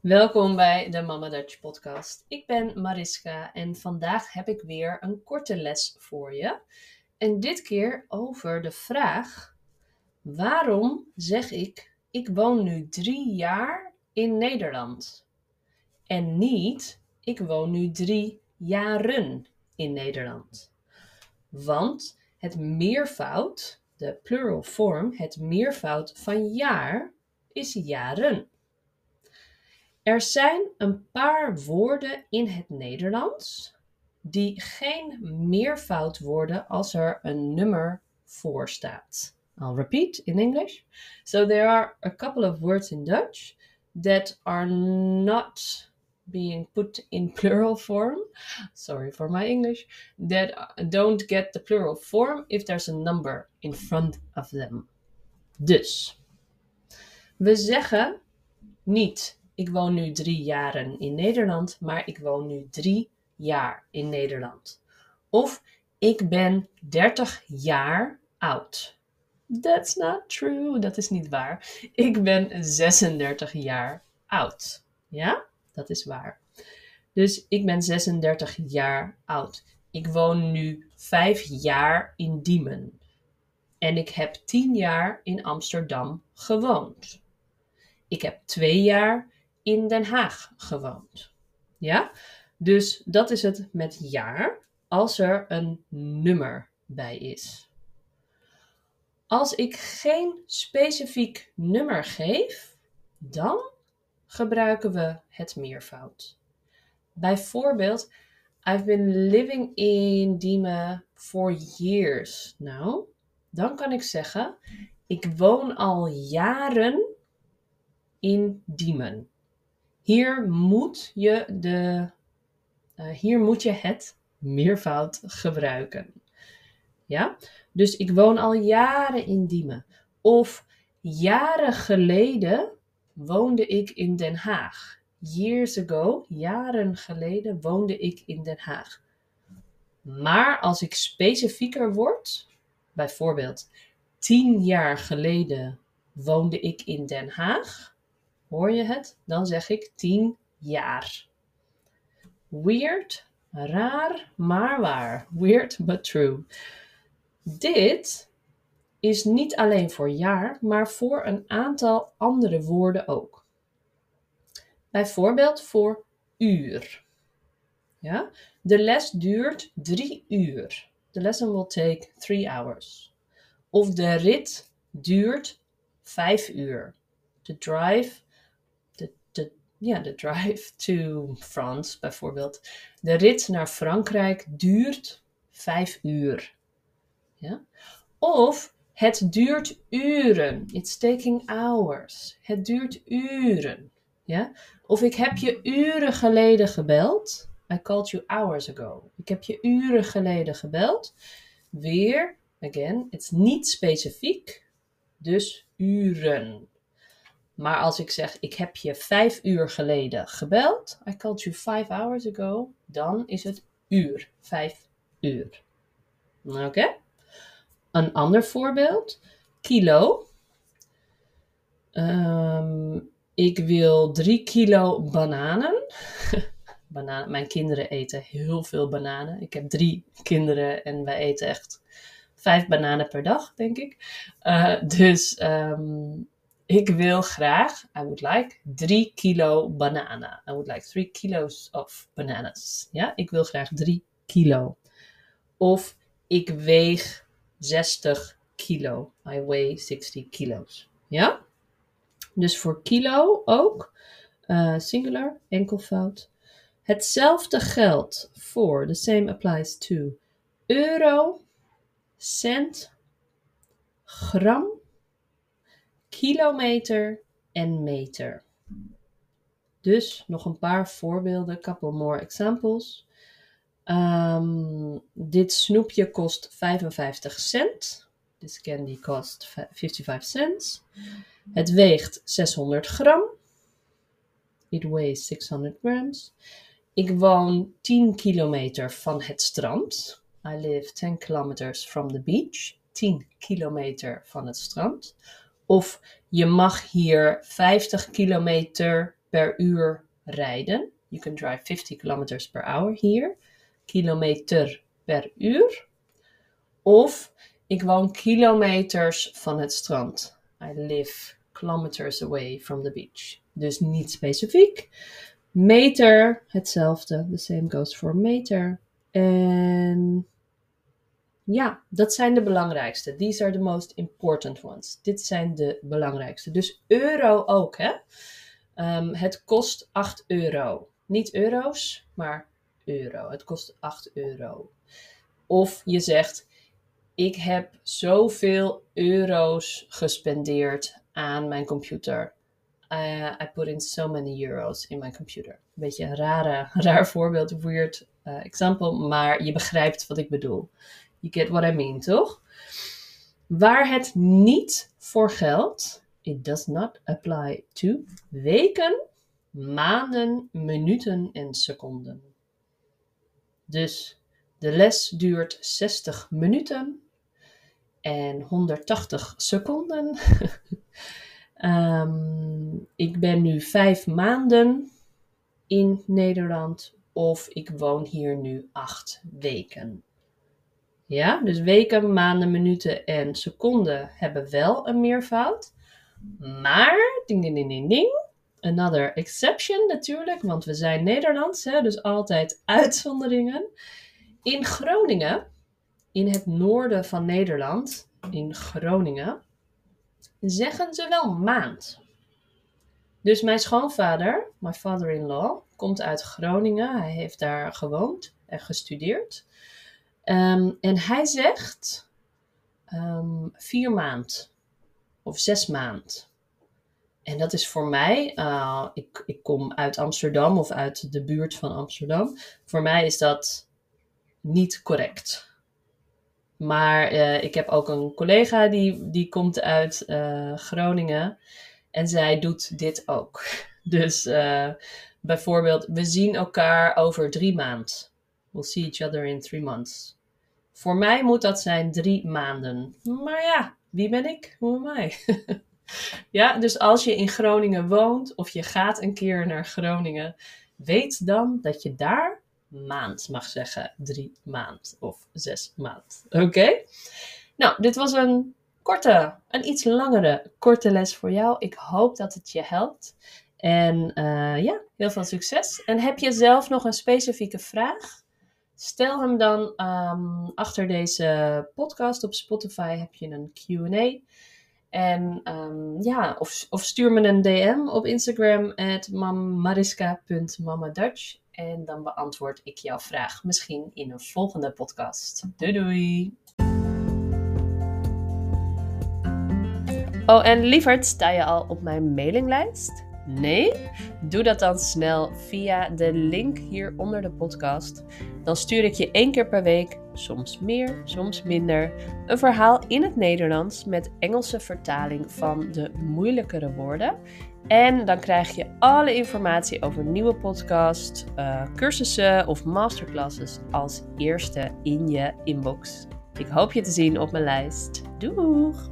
Welkom bij de Mama Dutch podcast. Ik ben Mariska en vandaag heb ik weer een korte les voor je. En dit keer over de vraag: waarom zeg ik ik woon nu drie jaar in Nederland? En niet ik woon nu drie jaren in Nederland. Want het meervoud, de plural form, het meervoud van jaar is jaren. Er zijn een paar woorden in het Nederlands die geen meervoud worden als er een nummer voor staat. I'll repeat in English. So there are a couple of words in Dutch that are not being put in plural form. Sorry for my English. That don't get the plural form if there's a number in front of them. Dus, we zeggen niet ik woon nu drie jaren in Nederland, maar ik woon nu drie jaar in Nederland. Of ik ben 30 jaar oud. That's not true. Dat is niet waar. Ik ben 36 jaar oud. Ja, dat is waar. Dus ik ben 36 jaar oud. Ik woon nu 5 jaar in Diemen. En ik heb 10 jaar in Amsterdam gewoond. Ik heb 2 jaar in Den Haag gewoond. Ja? Dus dat is het met jaar als er een nummer bij is. Als ik geen specifiek nummer geef, dan gebruiken we het meervoud. Bijvoorbeeld, I've been living in Diemen for years now. Dan kan ik zeggen, ik woon al jaren in Diemen. Hier moet je, de, uh, hier moet je het meervoud gebruiken. Ja? Dus ik woon al jaren in Diemen. Of jaren geleden woonde ik in Den Haag. Years ago, jaren geleden, woonde ik in Den Haag. Maar als ik specifieker word, bijvoorbeeld tien jaar geleden woonde ik in Den Haag, Hoor je het? Dan zeg ik 10 jaar. Weird, raar, maar waar. Weird but true. Dit is niet alleen voor jaar, maar voor een aantal andere woorden ook. Bijvoorbeeld voor uur. Ja? De les duurt drie uur. The lesson will take three hours. Of de rit duurt vijf uur. The drive ja, de drive to France bijvoorbeeld. De rit naar Frankrijk duurt vijf uur. Ja? Of het duurt uren. It's taking hours. Het duurt uren. Ja? Of ik heb je uren geleden gebeld. I called you hours ago. Ik heb je uren geleden gebeld. Weer, again, it's niet specifiek. Dus uren. Maar als ik zeg, ik heb je vijf uur geleden gebeld, I called you five hours ago, dan is het uur, vijf uur. Oké? Een ander voorbeeld, kilo. Ehm, ik wil drie kilo bananen. bananen. Mijn kinderen eten heel veel bananen. Ik heb drie kinderen en wij eten echt vijf bananen per dag, denk ik. Uh, dus um, ik wil graag, I would like, 3 kilo bananen. I would like 3 kilos of bananas. Ja, ik wil graag 3 kilo. Of ik weeg 60 kilo. I weigh 60 kilo's. Ja? Dus voor kilo ook, uh, singular, enkelvoud. Hetzelfde geldt voor, the same applies to, euro, cent, gram kilometer en meter. Dus nog een paar voorbeelden, couple more examples. Um, dit snoepje kost 55 cent. This candy cost 55 cents. Het weegt 600 gram. It weighs 600 grams. Ik woon 10 kilometer van het strand. I live 10 kilometers from the beach. 10 kilometer van het strand. Of je mag hier 50 kilometer per uur rijden. You can drive 50 kilometers per hour hier. Kilometer per uur. Of ik woon kilometers van het strand. I live kilometers away from the beach. Dus niet specifiek. Meter, hetzelfde. The same goes for meter. En ja, dat zijn de belangrijkste. These are the most important ones. Dit zijn de belangrijkste. Dus euro ook, hè? Ehm, het kost 8 euro. Niet euro's, maar euro. Het kost 8 euro. Of je zegt, ik heb zoveel euro's gespendeerd aan mijn computer. Uh, I put in so many euros in mijn computer. Beetje een rare, raar voorbeeld, weird uh, example, maar je begrijpt wat ik bedoel. You get what I mean, toch? Waar het niet voor geldt, it does not apply to weken, maanden, minuten en seconden. Dus de les duurt 60 minuten en 180 seconden. um, ik ben nu vijf maanden in Nederland of ik woon hier nu acht weken. Ja, dus weken, maanden, minuten en seconden hebben wel een meervoud. Maar, ding, ding, ding, ding. Another exception natuurlijk, want we zijn Nederlands, hè, dus altijd uitzonderingen. In Groningen, in het noorden van Nederland, in Groningen, zeggen ze wel maand. Dus mijn schoonvader, my father-in-law, komt uit Groningen. Hij heeft daar gewoond en gestudeerd. Um, en hij zegt um, vier maand of zes maand. En dat is voor mij, uh, ik, ik kom uit Amsterdam of uit de buurt van Amsterdam. Voor mij is dat niet correct. Maar uh, ik heb ook een collega die, die komt uit uh, Groningen. En zij doet dit ook. Dus bijvoorbeeld, we zien elkaar over drie maanden. We'll see each other in three months. Voor mij moet dat zijn drie maanden. Maar ja, wie ben ik? Hoe am I? ja, dus als je in Groningen woont of je gaat een keer naar Groningen, weet dan dat je daar maand mag zeggen. Drie maand of zes maand. Oké? Nou, dit was een korte, een iets langere korte les voor jou. Ik hoop dat het je helpt. En uh, ja, heel veel succes. En heb je zelf nog een specifieke vraag? Stel hem dan um, achter deze podcast op Spotify heb je een QA. En um, ja, of, of, stuur me een DM op Instagram at mariska.mamadutch. En dan beantwoord ik jouw vraag misschien in een volgende podcast. Doei doei! Oh, en lieverd, sta je al op mijn mailinglijst? Nee? Doe dat dan snel via de link hier onder de podcast. Dan stuur ik je één keer per week, soms meer, soms minder, een verhaal in het Nederlands met Engelse vertaling van de moeilijkere woorden. En dan krijg je alle informatie over nieuwe podcasts, uh, cursussen of masterclasses als eerste in je inbox. Ik hoop je te zien op mijn lijst. Doeg!